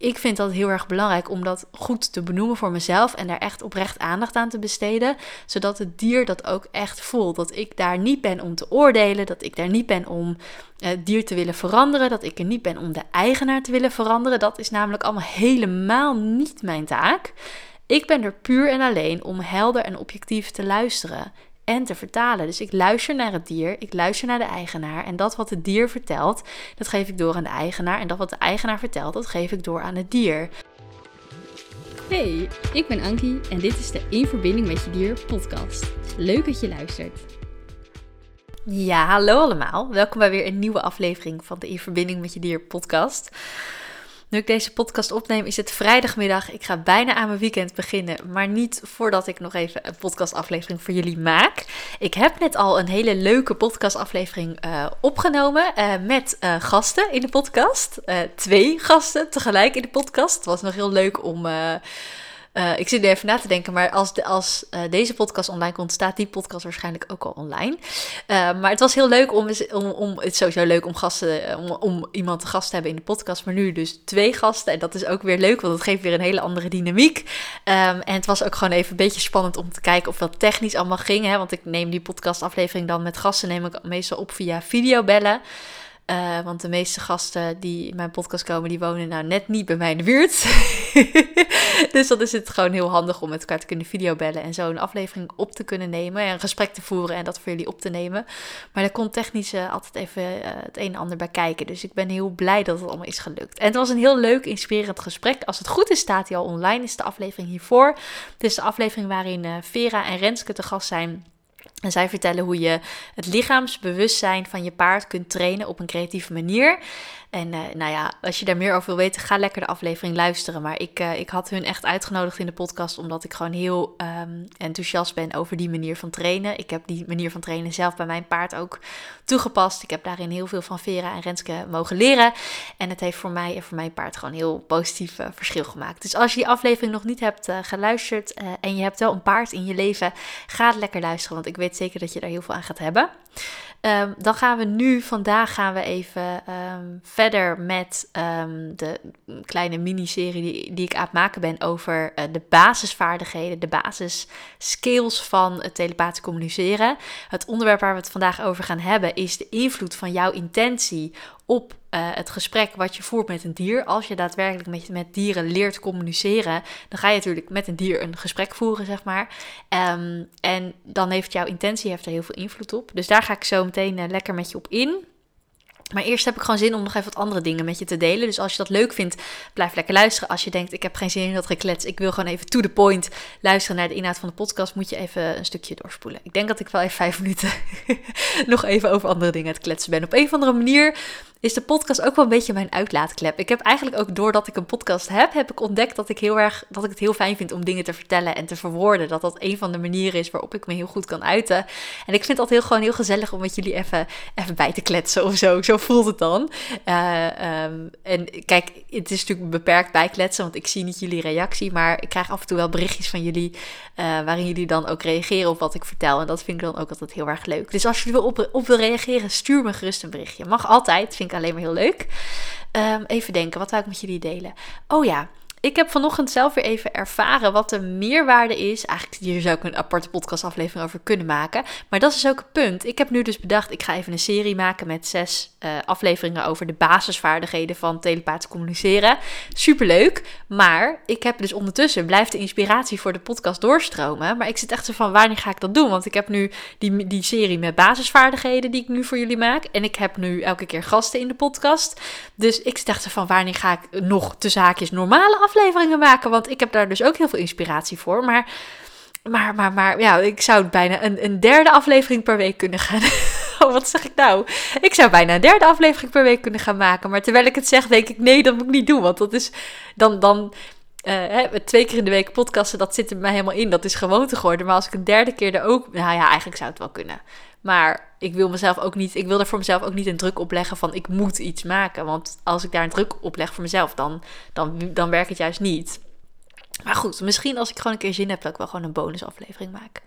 ik vind dat heel erg belangrijk om dat goed te benoemen voor mezelf en daar echt oprecht aandacht aan te besteden, zodat het dier dat ook echt voelt. Dat ik daar niet ben om te oordelen, dat ik daar niet ben om het dier te willen veranderen, dat ik er niet ben om de eigenaar te willen veranderen. Dat is namelijk allemaal helemaal niet mijn taak. Ik ben er puur en alleen om helder en objectief te luisteren en te vertalen. Dus ik luister naar het dier, ik luister naar de eigenaar en dat wat het dier vertelt, dat geef ik door aan de eigenaar en dat wat de eigenaar vertelt, dat geef ik door aan het dier. Hey, ik ben Ankie en dit is de In Verbinding met Je Dier podcast. Leuk dat je luistert. Ja, hallo allemaal. Welkom bij weer een nieuwe aflevering van de In Verbinding met Je Dier podcast. Nu ik deze podcast opneem, is het vrijdagmiddag. Ik ga bijna aan mijn weekend beginnen, maar niet voordat ik nog even een podcastaflevering voor jullie maak. Ik heb net al een hele leuke podcastaflevering uh, opgenomen uh, met uh, gasten in de podcast. twee gasten tegelijk in de podcast. Het was nog heel leuk om uh, ik zit er even na te denken, maar als, als uh, deze podcast online komt, staat die podcast waarschijnlijk ook al online. Uh, maar het was heel leuk om, om, om, het is sowieso leuk om gasten, om, om iemand te gast te hebben in de podcast, maar nu dus twee gasten. En dat is ook weer leuk, want het geeft weer een hele andere dynamiek. Um, en het was ook gewoon even een beetje spannend om te kijken of dat technisch allemaal ging, hè, want ik neem die podcastaflevering dan met gasten, neem ik meestal op via videobellen. Want de meeste gasten die in mijn podcast komen, die wonen nou net niet bij mij in de buurt. dus dan is het gewoon heel handig om met elkaar te kunnen videobellen en zo een aflevering op te kunnen nemen. En een gesprek te voeren en dat voor jullie op te nemen. Maar daar komt technisch uh, altijd even uh, het een en ander bij kijken. Dus ik ben heel blij dat het allemaal is gelukt. En het was een heel leuk, inspirerend gesprek. Als het goed is, staat hij al online. Is de aflevering hiervoor. Het is de aflevering waarin Vera en Renske te gast zijn en zij vertellen hoe je het lichaamsbewustzijn van je paard kunt trainen op een creatieve manier. En uh, nou ja, als je daar meer over wil weten, ga lekker de aflevering luisteren. Maar ik, uh, ik had hun echt uitgenodigd in de podcast omdat ik gewoon heel um, enthousiast ben over die manier van trainen. Ik heb die manier van trainen zelf bij mijn paard ook toegepast. Ik heb daarin heel veel van Vera en Renske mogen leren. En het heeft voor mij en voor mijn paard gewoon heel positief uh, verschil gemaakt. Dus als je die aflevering nog niet hebt geluisterd en je hebt wel een paard in je leven, ga het lekker luisteren. Want ik weet zeker dat je daar heel veel aan gaat hebben. Um, dan gaan we nu, vandaag gaan we even um, verder met um, de kleine miniserie die, die ik aan het maken ben over uh, de basisvaardigheden, de basisskills van het telepathisch communiceren. Het onderwerp waar we het vandaag over gaan hebben is de invloed van jouw intentie op uh, het gesprek wat je voert met een dier. Als je daadwerkelijk met, met dieren leert communiceren, dan ga je natuurlijk met een dier een gesprek voeren, zeg maar. Um, en dan heeft jouw intentie heeft er heel veel invloed op. Dus daar ga ik zo meteen uh, lekker met je op in. Maar eerst heb ik gewoon zin om nog even wat andere dingen met je te delen. Dus als je dat leuk vindt, blijf lekker luisteren. Als je denkt, ik heb geen zin in dat geklets, ik wil gewoon even to the point luisteren naar de inhoud van de podcast, moet je even een stukje doorspoelen. Ik denk dat ik wel even vijf minuten nog even over andere dingen het kletsen ben. Op een of andere manier is de podcast ook wel een beetje mijn uitlaatklep. Ik heb eigenlijk ook doordat ik een podcast heb, heb ik ontdekt dat ik heel erg dat ik het heel fijn vind om dingen te vertellen en te verwoorden. Dat dat een van de manieren is waarop ik me heel goed kan uiten. En ik vind dat heel gewoon heel gezellig om met jullie even, even bij te kletsen of zo. Zo voelt het dan. Uh, um, en kijk, het is natuurlijk beperkt bijkletsen, want ik zie niet jullie reactie, maar ik krijg af en toe wel berichtjes van jullie uh, waarin jullie dan ook reageren op wat ik vertel. En dat vind ik dan ook altijd heel erg leuk. Dus als er op, op wil reageren, stuur me gerust een berichtje. Mag altijd, vind alleen maar heel leuk. Um, even denken, wat wil ik met jullie delen? Oh ja, ik heb vanochtend zelf weer even ervaren wat de meerwaarde is. Eigenlijk hier zou ik een aparte podcastaflevering over kunnen maken. Maar dat is ook een punt. Ik heb nu dus bedacht, ik ga even een serie maken met zes uh, afleveringen over de basisvaardigheden van telepathisch communiceren. Superleuk. Maar ik heb dus ondertussen, blijft de inspiratie voor de podcast doorstromen. Maar ik zit echt zo van, wanneer ga ik dat doen? Want ik heb nu die, die serie met basisvaardigheden die ik nu voor jullie maak. En ik heb nu elke keer gasten in de podcast. Dus ik zit echt zo van, wanneer ga ik nog tussen haakjes normale afleveringen maken. Want ik heb daar dus ook heel veel inspiratie voor. Maar, maar, maar, maar ja, ik zou bijna een, een derde aflevering per week kunnen gaan. oh, wat zeg ik nou? Ik zou bijna een derde aflevering per week kunnen gaan maken. Maar terwijl ik het zeg, denk ik, nee, dat moet ik niet doen. Want dat is dan. dan uh, hè, twee keer in de week podcasten, dat zit er mij helemaal in. Dat is gewoonte geworden. Maar als ik een derde keer er ook. Nou ja, eigenlijk zou het wel kunnen. Maar ik wil mezelf ook niet. Ik wil er voor mezelf ook niet een druk op leggen van ik moet iets maken. Want als ik daar een druk op leg voor mezelf, dan, dan, dan werkt het juist niet. Maar goed, misschien als ik gewoon een keer zin heb, dat ik wel gewoon een bonusaflevering maak.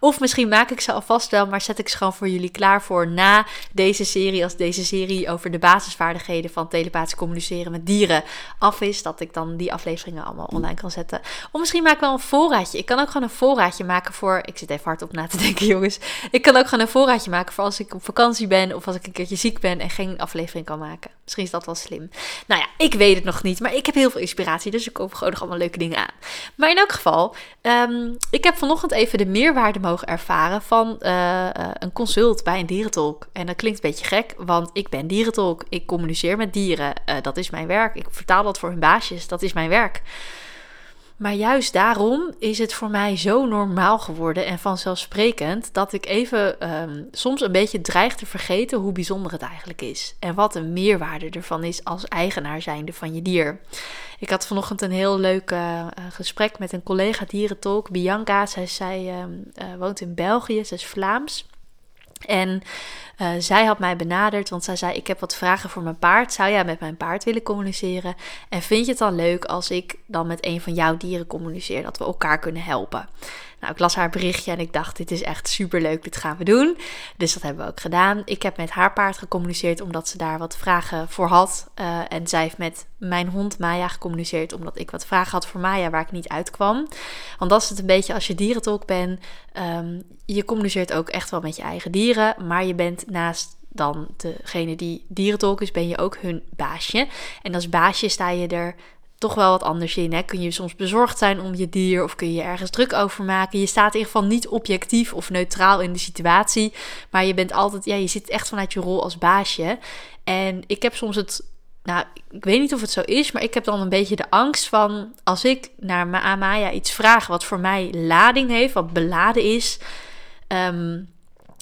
Of misschien maak ik ze alvast wel, maar zet ik ze gewoon voor jullie klaar voor na deze serie. Als deze serie over de basisvaardigheden van telepathisch communiceren met dieren af is, dat ik dan die afleveringen allemaal online kan zetten. Of misschien maak ik wel een voorraadje. Ik kan ook gewoon een voorraadje maken voor. Ik zit even hard op na te denken, jongens. Ik kan ook gewoon een voorraadje maken voor als ik op vakantie ben of als ik een keertje ziek ben en geen aflevering kan maken. Misschien is dat wel slim. Nou ja, ik weet het nog niet, maar ik heb heel veel inspiratie, dus ik koop gewoon nog allemaal leuke dingen aan. Maar in elk geval, um, ik heb vanochtend even de meerwaarde mogen ervaren van uh, een consult bij een dierentolk. En dat klinkt een beetje gek, want ik ben dierentolk. Ik communiceer met dieren. Uh, dat is mijn werk. Ik vertaal dat voor hun baasjes. Dat is mijn werk. Maar juist daarom is het voor mij zo normaal geworden en vanzelfsprekend dat ik even um, soms een beetje dreig te vergeten hoe bijzonder het eigenlijk is. En wat een meerwaarde ervan is als eigenaar zijnde van je dier. Ik had vanochtend een heel leuk uh, gesprek met een collega dierentolk, Bianca. Zij, zij uh, woont in België, ze is Vlaams. En uh, zij had mij benaderd, want zij zei: Ik heb wat vragen voor mijn paard. Zou jij met mijn paard willen communiceren? En vind je het dan leuk als ik dan met een van jouw dieren communiceer, dat we elkaar kunnen helpen? Nou, ik las haar berichtje en ik dacht: Dit is echt super leuk, dit gaan we doen. Dus dat hebben we ook gedaan. Ik heb met haar paard gecommuniceerd omdat ze daar wat vragen voor had. Uh, en zij heeft met mijn hond Maya gecommuniceerd omdat ik wat vragen had voor Maya waar ik niet uitkwam. Want dat is het een beetje als je dierentolk bent. Um, je communiceert ook echt wel met je eigen dieren, maar je bent naast dan degene die dierentolk is, ben je ook hun baasje. En als baasje sta je er toch wel wat anders in. Hè? Kun je soms bezorgd zijn om je dier of kun je ergens druk over maken. Je staat in ieder geval niet objectief of neutraal in de situatie. Maar je bent altijd, ja, je zit echt vanuit je rol als baasje. En ik heb soms het, nou, ik weet niet of het zo is, maar ik heb dan een beetje de angst van als ik naar Amaya iets vraag wat voor mij lading heeft, wat beladen is. Um,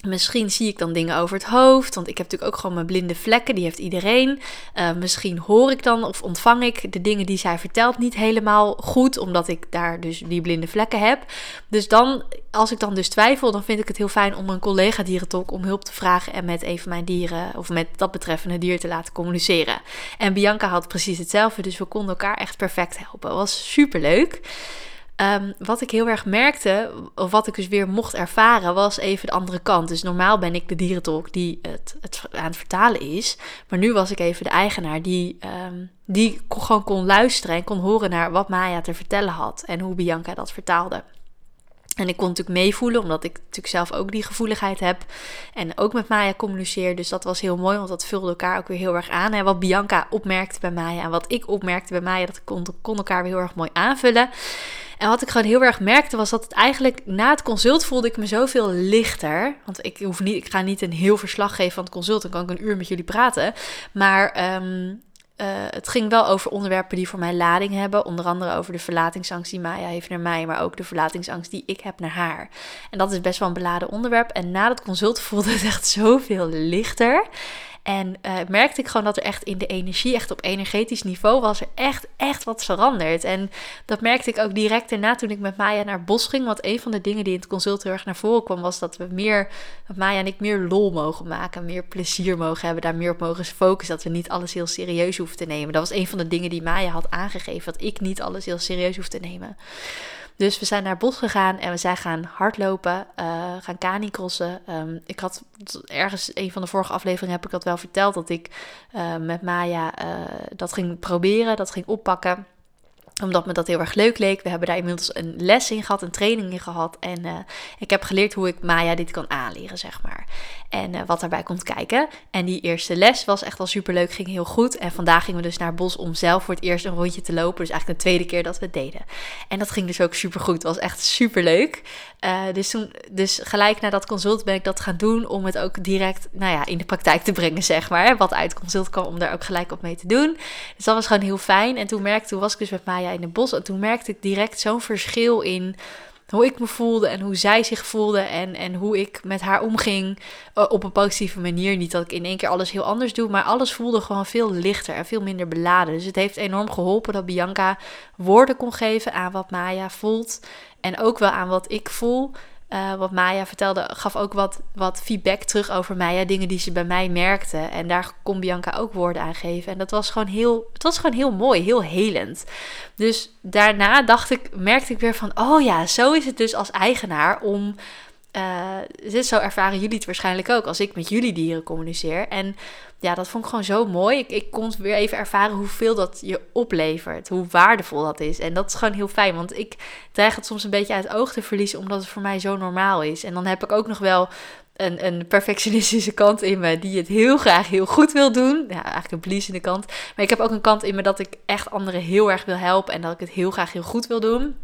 Misschien zie ik dan dingen over het hoofd, want ik heb natuurlijk ook gewoon mijn blinde vlekken, die heeft iedereen. Uh, misschien hoor ik dan of ontvang ik de dingen die zij vertelt niet helemaal goed, omdat ik daar dus die blinde vlekken heb. Dus dan, als ik dan dus twijfel, dan vind ik het heel fijn om een collega dierentolk om hulp te vragen en met een van mijn dieren, of met dat betreffende dier te laten communiceren. En Bianca had precies hetzelfde, dus we konden elkaar echt perfect helpen. Was super leuk. Um, wat ik heel erg merkte, of wat ik dus weer mocht ervaren, was even de andere kant. Dus normaal ben ik de dierentolk die het, het aan het vertalen is. Maar nu was ik even de eigenaar die, um, die gewoon kon luisteren en kon horen naar wat Maya te vertellen had. En hoe Bianca dat vertaalde. En ik kon natuurlijk meevoelen, omdat ik natuurlijk zelf ook die gevoeligheid heb. En ook met Maya communiceer. Dus dat was heel mooi, want dat vulde elkaar ook weer heel erg aan. En wat Bianca opmerkte bij Maya en wat ik opmerkte bij Maya, dat kon, kon elkaar weer heel erg mooi aanvullen. En wat ik gewoon heel erg merkte was dat het eigenlijk na het consult voelde ik me zoveel lichter. Want ik, hoef niet, ik ga niet een heel verslag geven van het consult, dan kan ik een uur met jullie praten. Maar um, uh, het ging wel over onderwerpen die voor mij lading hebben. Onder andere over de verlatingsangst die Maya heeft naar mij, maar ook de verlatingsangst die ik heb naar haar. En dat is best wel een beladen onderwerp. En na dat consult voelde het echt zoveel lichter. En uh, merkte ik gewoon dat er echt in de energie, echt op energetisch niveau, was er echt, echt wat veranderd. En dat merkte ik ook direct daarna toen ik met Maya naar bos ging. Want een van de dingen die in het consult heel erg naar voren kwam, was dat we meer, Maya en ik meer lol mogen maken, meer plezier mogen hebben, daar meer op mogen focussen. Dat we niet alles heel serieus hoeven te nemen. Dat was een van de dingen die Maya had aangegeven, dat ik niet alles heel serieus hoef te nemen. Dus we zijn naar het bos gegaan en we zijn gaan hardlopen, uh, gaan canicrossen. Um, ik had ergens, een van de vorige afleveringen heb ik dat wel verteld, dat ik uh, met Maya uh, dat ging proberen, dat ging oppakken omdat me dat heel erg leuk leek. We hebben daar inmiddels een les in gehad, een training in gehad. En uh, ik heb geleerd hoe ik Maya dit kan aanleren, zeg maar. En uh, wat daarbij komt kijken. En die eerste les was echt wel super leuk, ging heel goed. En vandaag gingen we dus naar bos om zelf voor het eerst een rondje te lopen. Dus eigenlijk de tweede keer dat we het deden. En dat ging dus ook super goed. Het was echt super leuk. Uh, dus, toen, dus gelijk na dat consult ben ik dat gaan doen om het ook direct nou ja, in de praktijk te brengen, zeg maar. Wat uit consult kwam, om daar ook gelijk op mee te doen. Dus dat was gewoon heel fijn. En toen merkte, toen was ik dus met Maya in het bos. En toen merkte ik direct zo'n verschil in hoe ik me voelde en hoe zij zich voelde en, en hoe ik met haar omging op een positieve manier. Niet dat ik in één keer alles heel anders doe, maar alles voelde gewoon veel lichter en veel minder beladen. Dus het heeft enorm geholpen dat Bianca woorden kon geven aan wat Maya voelt en ook wel aan wat ik voel. Uh, wat Maya vertelde, gaf ook wat, wat feedback terug over Maya. Dingen die ze bij mij merkte. En daar kon Bianca ook woorden aan geven. En dat was gewoon heel, het was gewoon heel mooi, heel helend. Dus daarna dacht ik, merkte ik weer van, oh ja, zo is het dus als eigenaar om uh, zo ervaren jullie het waarschijnlijk ook als ik met jullie dieren communiceer. En ja, dat vond ik gewoon zo mooi. Ik, ik kon weer even ervaren hoeveel dat je oplevert, hoe waardevol dat is. En dat is gewoon heel fijn, want ik dreig het soms een beetje uit het oog te verliezen, omdat het voor mij zo normaal is. En dan heb ik ook nog wel een, een perfectionistische kant in me die het heel graag heel goed wil doen. Ja, eigenlijk een bliezende kant. Maar ik heb ook een kant in me dat ik echt anderen heel erg wil helpen en dat ik het heel graag heel goed wil doen.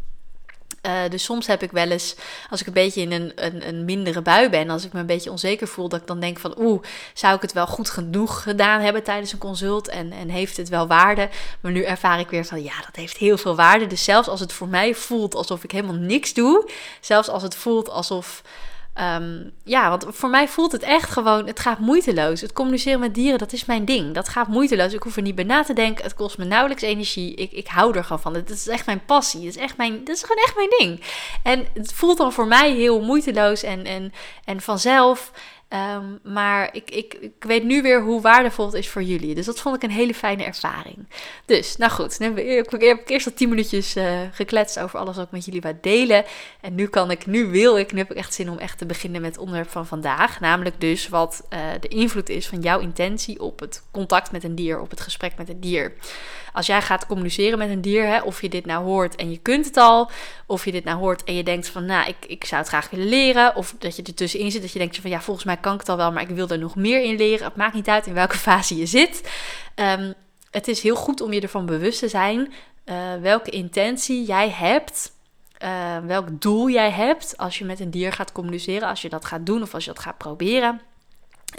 Uh, dus soms heb ik wel eens, als ik een beetje in een, een, een, mindere bui ben, als ik me een beetje onzeker voel, dat ik dan denk van oeh, zou ik het wel goed genoeg gedaan hebben tijdens een consult en, en heeft het wel waarde? Maar nu ervaar ik weer van ja, dat heeft heel veel waarde. Dus zelfs als het voor mij voelt alsof ik helemaal niks doe, zelfs als het voelt alsof Ehm, ja, want voor mij voelt het echt gewoon, het gaat moeiteloos. Het communiceren met dieren, dat is mijn ding. Dat gaat moeiteloos. Ik hoef er niet bij na te denken. Het kost me nauwelijks energie. Ik, ik hou er gewoon van. Het is echt mijn passie. Het is, echt mijn, dat is gewoon echt mijn ding. En het voelt dan voor mij heel moeiteloos en, en, en vanzelf. Ehm, maar ik, ik, ik weet nu weer hoe waardevol het is voor jullie. Dus dat vond ik een hele fijne ervaring. Dus, nou goed. Heb ik, heb eerst al tien minuutjes uh, gekletst over alles wat ik met jullie wil delen. En nu kan ik, nu wil ik, nu heb ik echt zin om echt te beginnen met het onderwerp van vandaag. Namelijk dus wat uh, de invloed is van jouw intentie op het contact met een dier, op het gesprek met een dier. Als jij gaat communiceren met een dier, hè, of je dit nou hoort en je kunt het al, of je dit nou hoort en je denkt van, nou, ik, ik zou het graag willen leren, of dat je er tussenin zit, dat je denkt van, ja, volgens mij kan ik het al wel, maar ik wil er nog meer in leren. Het maakt niet uit in welke fase je zit. Um, het is heel goed om je ervan bewust te zijn uh, welke intentie jij hebt. Uh, welk doel jij hebt als je met een dier gaat communiceren, als je dat gaat doen of als je dat gaat proberen.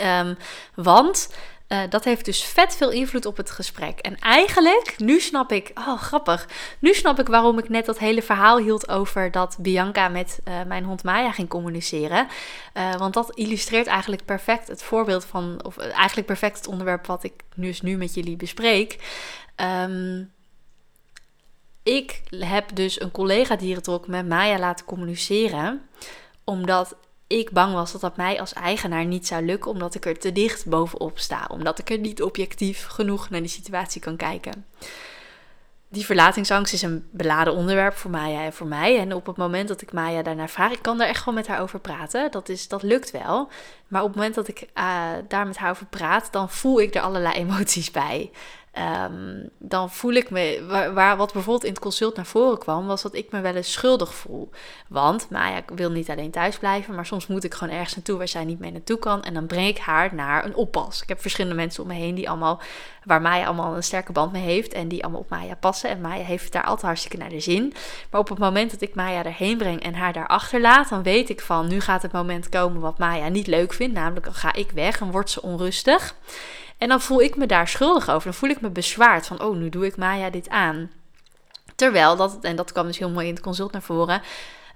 Um, want uh, dat heeft dus vet veel invloed op het gesprek. En eigenlijk, nu snap ik, oh grappig, nu snap ik waarom ik net dat hele verhaal hield over dat Bianca met uh, mijn hond Maya ging communiceren. Uh, want dat illustreert eigenlijk perfect het voorbeeld van, of eigenlijk perfect het onderwerp wat ik nu, dus nu met jullie bespreek. Um, ik heb dus een collega dierentrok met Maya laten communiceren omdat ik bang was dat dat mij als eigenaar niet zou lukken, omdat ik er te dicht bovenop sta, omdat ik er niet objectief genoeg naar die situatie kan kijken. Die verlatingsangst is een beladen onderwerp voor Maya en voor mij. En op het moment dat ik Maya daarnaar vraag, ik kan daar echt gewoon met haar over praten. Dat, is, dat lukt wel. Maar op het moment dat ik uh, daar met haar over praat, dan voel ik er allerlei emoties bij. Um, dan voel ik me, waar, wat bijvoorbeeld in het consult naar voren kwam, was dat ik me wel eens schuldig voel. Want Maya wil niet alleen thuis blijven, maar soms moet ik gewoon ergens naartoe waar zij niet mee naartoe kan. En dan breng ik haar naar een oppas. Ik heb verschillende mensen om me heen die allemaal, waar Maya allemaal een sterke band mee heeft en die allemaal op Maya passen. En Maya heeft daar altijd hartstikke naar de zin. Maar op het moment dat ik Maya erheen breng en haar daar achterlaat, dan weet ik van, nu gaat het moment komen wat Maya niet leuk vindt. Namelijk, dan ga ik weg en wordt ze onrustig. En dan voel ik me daar schuldig over. Dan voel ik me bezwaard van, oh, nu doe ik Maya dit aan. Terwijl dat, en dat kwam dus heel mooi in het consult naar voren.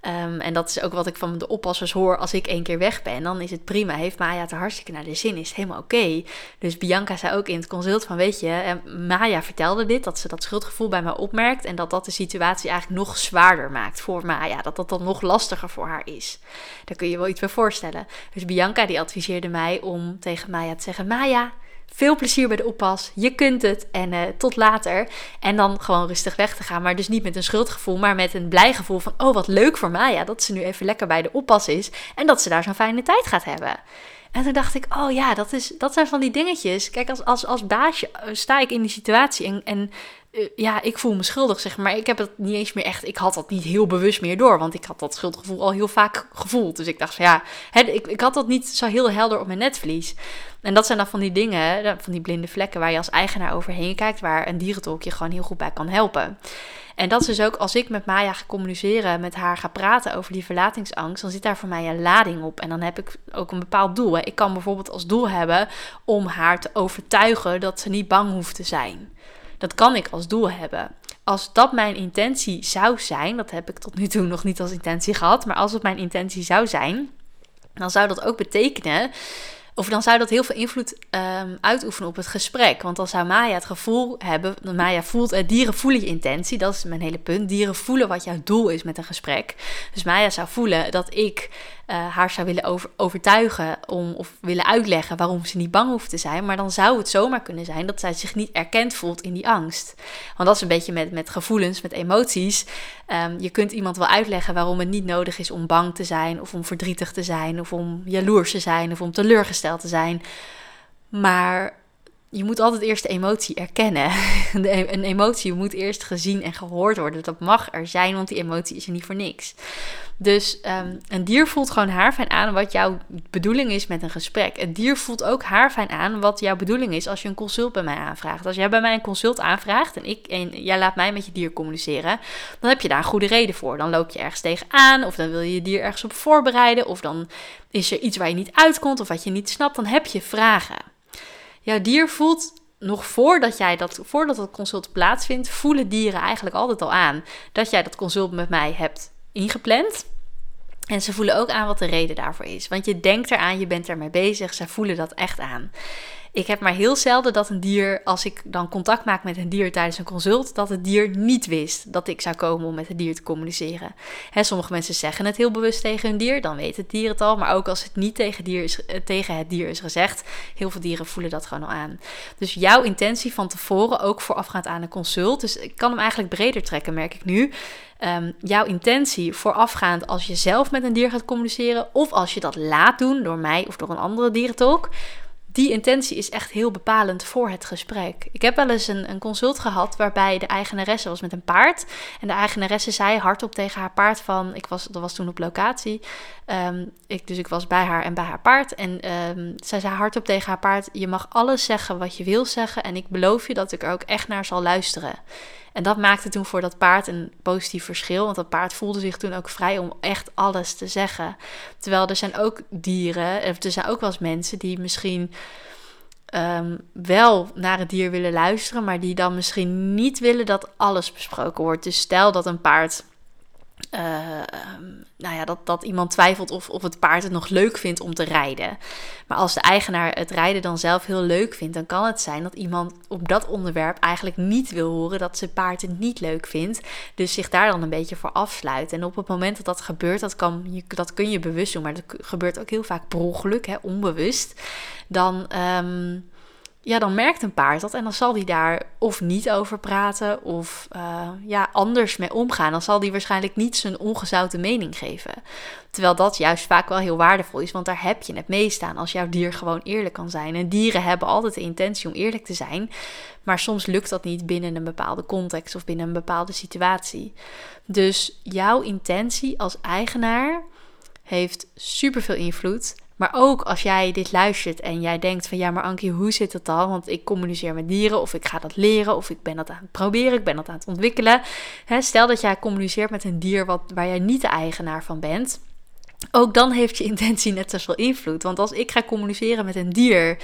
Um, en dat is ook wat ik van de oppassers hoor als ik één keer weg ben. Dan is het prima. Heeft Maya het hartstikke naar de zin. Is het helemaal oké. Dus Bianca zei ook in het consult van weet je, Maya vertelde dit. Dat ze dat schuldgevoel bij mij opmerkt. En dat dat de situatie eigenlijk nog zwaarder maakt voor Maya. Dat dat dan nog lastiger voor haar is. Daar kun je wel iets bij voorstellen. Dus Bianca die adviseerde mij om tegen Maya te zeggen. Maya, veel plezier bij de oppas. Je kunt het. En uh, tot later. En dan gewoon rustig weg te gaan. Maar dus niet met een schuldgevoel, maar met een blij gevoel van: oh, wat leuk voor Maya dat ze nu even lekker bij de oppas is. En dat ze daar zo'n fijne tijd gaat hebben. En toen dacht ik, oh ja, dat, is, dat zijn van die dingetjes. Kijk, als, als, als baasje eh, sta ik in die situatie en, en ja, ik voel me schuldig, zeg maar. Ik heb het niet eens meer echt, ik had dat niet heel bewust meer door, want ik had dat schuldgevoel al heel vaak gevoeld. Dus ik dacht van ja, ik, ik had dat niet zo heel helder op mijn netvlies. En dat zijn dan van die dingen, van die blinde vlekken waar je als eigenaar overheen kijkt, waar een dierentolk je gewoon heel goed bij kan helpen. En dat is dus ook als ik met Maya ga communiceren, met haar ga praten over die verlatingsangst, dan zit daar voor mij een lading op. En dan heb ik ook een bepaald doel. Ik kan bijvoorbeeld als doel hebben om haar te overtuigen dat ze niet bang hoeft te zijn. Dat kan ik als doel hebben. Als dat mijn intentie zou zijn, dat heb ik tot nu toe nog niet als intentie gehad, maar als het mijn intentie zou zijn, dan zou dat ook betekenen of dan zou dat heel veel invloed um, uitoefenen op het gesprek. Want dan zou Maya het gevoel hebben, Maya voelt, uh, dieren voelen je intentie, dat is mijn hele punt. Dieren voelen wat jouw doel is met een gesprek. Dus Maya zou voelen dat ik uh, haar zou willen over, overtuigen om, of willen uitleggen waarom ze niet bang hoeft te zijn. Maar dan zou het zomaar kunnen zijn dat zij zich niet erkend voelt in die angst. Want dat is een beetje met, met gevoelens, met emoties. Um, je kunt iemand wel uitleggen waarom het niet nodig is om bang te zijn, of om verdrietig te zijn, of om jaloers te zijn, of om teleurgesteld te zijn. Maar je moet altijd eerst de emotie erkennen. een emotie moet eerst gezien en gehoord worden. Dat mag er zijn, want die emotie is er niet voor niks. Dus um, een dier voelt gewoon haar fijn aan wat jouw bedoeling is met een gesprek. Een dier voelt ook haar fijn aan wat jouw bedoeling is als je een consult bij mij aanvraagt. Als jij bij mij een consult aanvraagt en, ik, en jij laat mij met je dier communiceren, dan heb je daar een goede reden voor. Dan loop je ergens tegenaan, of dan wil je je dier ergens op voorbereiden, of dan is er iets waar je niet uitkomt, of wat je niet snapt, dan heb je vragen. Jouw dier voelt nog voordat jij dat, voordat dat consult plaatsvindt, voelen dieren eigenlijk altijd al aan dat jij dat consult met mij hebt ingepland. En ze voelen ook aan wat de reden daarvoor is. Want je denkt eraan, je bent ermee bezig. Ze voelen dat echt aan. Ik heb maar heel zelden dat een dier, als ik dan contact maak met een dier tijdens een consult, dat het dier niet wist dat ik zou komen om met het dier te communiceren. He, sommige mensen zeggen het heel bewust tegen hun dier, dan weet het dier het al. Maar ook als het niet tegen, dier is, eh, tegen het dier is gezegd, heel veel dieren voelen dat gewoon al aan. Dus jouw intentie van tevoren, ook voorafgaand aan een consult, dus ik kan hem eigenlijk breder trekken, merk ik nu. Um, jouw intentie voorafgaand als je zelf met een dier gaat communiceren, of als je dat laat doen door mij of door een andere dierentalk die intentie is echt heel bepalend voor het gesprek. Ik heb wel eens een, een consult gehad waarbij de eigenaresse was met een paard. En de eigenaresse zei hardop tegen haar paard van... Ik was, dat was toen op locatie. Ehm, ik, dus ik was bij haar en bij haar paard. En um, zij zei hardop tegen haar paard... Je mag alles zeggen wat je wil zeggen. En ik beloof je dat ik er ook echt naar zal luisteren. En dat maakte toen voor dat paard een positief verschil. Want dat paard voelde zich toen ook vrij om echt alles te zeggen. Terwijl er zijn ook dieren, er zijn ook wel eens mensen die misschien um, wel naar het dier willen luisteren, maar die dan misschien niet willen dat alles besproken wordt. Dus stel dat een paard uh, nou ja, dat, dat iemand twijfelt of, of het paard het nog leuk vindt om te rijden. Maar als de eigenaar het rijden dan zelf heel leuk vindt, dan kan het zijn dat iemand op dat onderwerp eigenlijk niet wil horen dat zijn paard het niet leuk vindt. Dus zich daar dan een beetje voor afsluit. En op het moment dat dat gebeurt, dat, kan, dat kun je bewust doen, maar dat gebeurt ook heel vaak per ongeluk, hè, onbewust. Dan. Um, ja, dan merkt een paard dat en dan zal die daar of niet over praten of uh, ja, anders mee omgaan. Dan zal die waarschijnlijk niet zijn ongezouten mening geven. Terwijl dat juist vaak wel heel waardevol is, want daar heb je het meest aan als jouw dier gewoon eerlijk kan zijn. En dieren hebben altijd de intentie om eerlijk te zijn, maar soms lukt dat niet binnen een bepaalde context of binnen een bepaalde situatie. Dus jouw intentie als eigenaar heeft superveel invloed maar ook als jij dit luistert en jij denkt van ja, maar Ankie, hoe zit het dan? Want ik communiceer met dieren of ik ga dat leren of ik ben dat aan het proberen, ik ben dat aan het ontwikkelen. stel dat jij communiceert met een dier wat, waar jij niet de eigenaar van bent. Ook dan heeft je intentie net zoveel invloed. Want als ik ga communiceren met een dier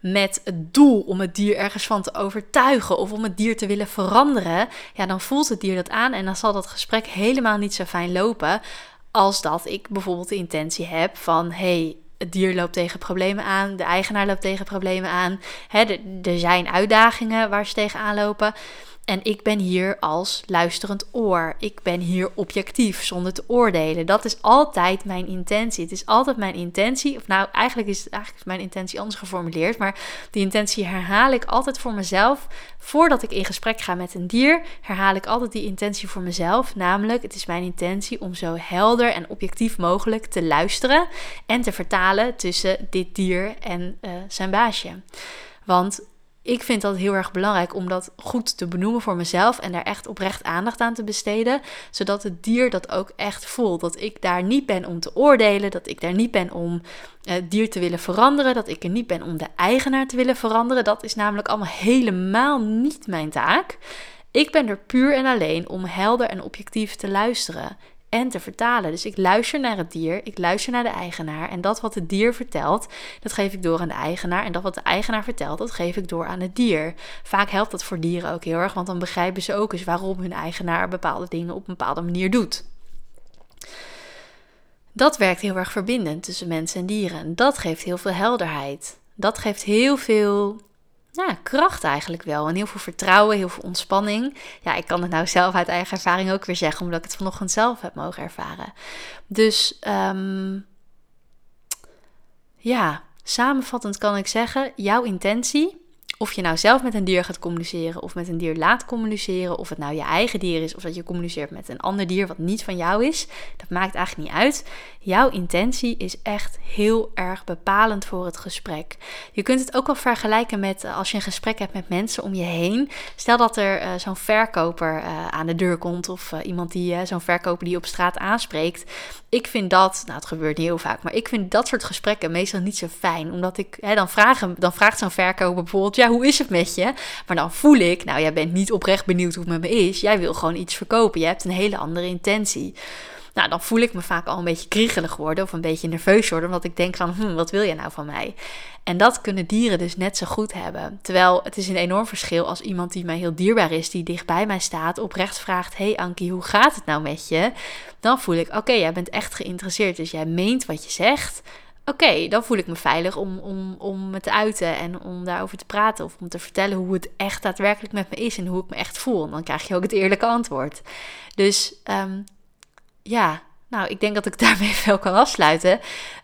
met het doel om het dier ergens van te overtuigen of om het dier te willen veranderen, ja, dan voelt het dier dat aan en dan zal dat gesprek helemaal niet zo fijn lopen als dat ik bijvoorbeeld de intentie heb van hey, het dier loopt tegen problemen aan, de eigenaar loopt tegen problemen aan. Hè, er zijn uitdagingen waar ze tegenaan lopen. En ik ben hier als luisterend oor. Ik ben hier objectief, zonder te oordelen. Dat is altijd mijn intentie. Het is altijd mijn intentie. Of nou, eigenlijk is, eigenlijk mijn intentie anders geformuleerd. Maar die intentie herhaal ik altijd voor mezelf. Voordat ik in gesprek ga met een dier, herhaal ik altijd die intentie voor mezelf. Namelijk, het is mijn intentie om zo helder en objectief mogelijk te luisteren. En te vertalen tussen dit dier en uh, zijn baasje. Want ik vind dat heel erg belangrijk om dat goed te benoemen voor mezelf en daar echt oprecht aandacht aan te besteden, zodat het dier dat ook echt voelt. Dat ik daar niet ben om te oordelen, dat ik daar niet ben om het dier te willen veranderen, dat ik er niet ben om de eigenaar te willen veranderen. Dat is namelijk allemaal helemaal niet mijn taak. Ik ben er puur en alleen om helder en objectief te luisteren en te vertalen. Dus ik luister naar het dier, ik luister naar de eigenaar en dat wat het dier vertelt, dat geef ik door aan de eigenaar en dat wat de eigenaar vertelt, dat geef ik door aan het dier. Vaak helpt dat voor dieren ook heel erg, want dan begrijpen ze ook eens waarom hun eigenaar bepaalde dingen op een bepaalde manier doet. Dat werkt heel erg verbindend tussen mensen en dieren. Dat geeft heel veel helderheid. Dat geeft heel veel ja, kracht eigenlijk wel. En heel veel vertrouwen, heel veel ontspanning. Ja, ik kan het nou zelf uit eigen ervaring ook weer zeggen, omdat ik het vanochtend zelf heb mogen ervaren. Dus um, ja, samenvattend kan ik zeggen, jouw intentie of je nou zelf met een dier gaat communiceren of met een dier laat communiceren, of het nou je eigen dier is of dat je communiceert met een ander dier wat niet van jou is, dat maakt eigenlijk niet uit. Jouw intentie is echt heel erg bepalend voor het gesprek. Je kunt het ook wel vergelijken met eh, als je een gesprek hebt met mensen om je heen. Stel dat er uh, zo'n verkoper uh, aan de deur komt of iemand die zo'n verkoper die op straat aanspreekt. Ik vind dat, nou het gebeurt niet heel vaak, maar ik vind dat soort gesprekken meestal niet zo fijn. Omdat ik, hè, dan, vraag hem, dan vraagt zo'n verkoper bijvoorbeeld, ja hoe is het met je? Maar dan voel ik, nou jij bent niet oprecht benieuwd hoe het met me is. Jij wil gewoon iets verkopen. Je hebt een hele andere intentie. Nou, dan voel ik me vaak al een beetje kriegelig worden of een beetje nerveus worden, omdat ik denk van, hm, wat wil je nou van mij? En dat kunnen dieren dus net zo goed hebben. Terwijl het is een enorm verschil als iemand die mij heel dierbaar is, die dicht bij mij staat, oprecht vraagt, hey Ankie, hoe gaat het nou met je? Dan voel ik, oké, jij bent echt geïnteresseerd, dus jij meent wat je zegt. Oké, dan voel ik me veilig om, om, om me te uiten en om daarover te praten of om te vertellen hoe het echt daadwerkelijk met me is en hoe ik me echt voel. En dan krijg je ook het eerlijke antwoord. Dus um, ja, nou, ik denk dat ik daarmee veel kan afsluiten.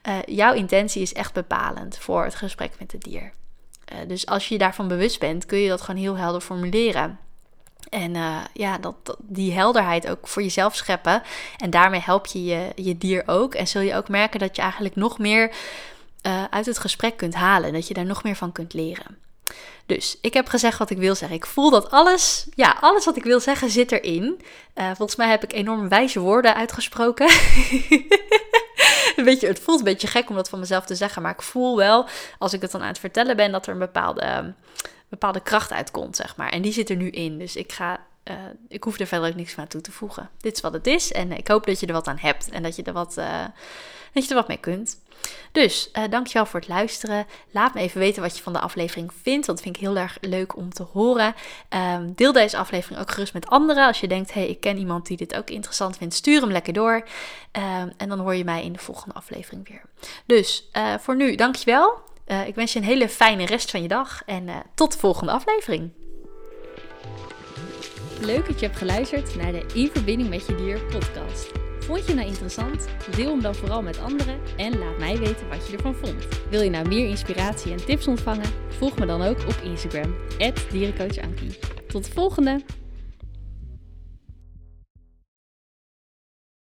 Uh, jouw intentie is echt bepalend voor het gesprek met het dier. Uh, dus als je je daarvan bewust bent, kun je dat gewoon heel helder formuleren. En uh, ja, dat, die helderheid ook voor jezelf scheppen. En daarmee help je, je dier ook. En zul je ook merken dat je eigenlijk nog meer uit het gesprek kunt halen. Dat je daar nog meer van kunt leren. Dus ik heb gezegd wat ik wil zeggen. Ik voel dat alles, ja, alles wat ik wil zeggen zit erin. Uh, volgens mij heb ik enorm wijze woorden uitgesproken. een beetje, het voelt een beetje gek om dat van mezelf te zeggen, maar ik voel wel, als ik het dan aan het vertellen ben, dat er een bepaalde, bepaalde kracht uitkomt, zeg maar. En die zit er nu in. Dus ik ga uh, ik hoef er verder ook niks aan toe te voegen. Dit is wat het is en ik hoop dat je er wat aan hebt en dat je er wat, uh, dat je er wat mee kunt. Dus uh, dankjewel voor het luisteren. Laat me even weten wat je van de aflevering vindt, want dat vind ik heel erg leuk om te horen. Um, deel deze aflevering ook gerust met anderen. Als je denkt, hey, ik ken iemand die dit ook interessant vindt, stuur hem lekker door. Um, en dan hoor je mij in de volgende aflevering weer. Dus voor nu, dankjewel. Ik wens je een hele fijne rest van je dag en tot de volgende aflevering. Leuk dat je hebt geluisterd naar de In Verbinding met Je Dier podcast. Vond je nou interessant? Deel hem dan vooral met anderen en laat mij weten wat je ervan vond. Wil je nou meer inspiratie en tips ontvangen? Volg me dan ook op Instagram, dierencoachankie. Tot de volgende!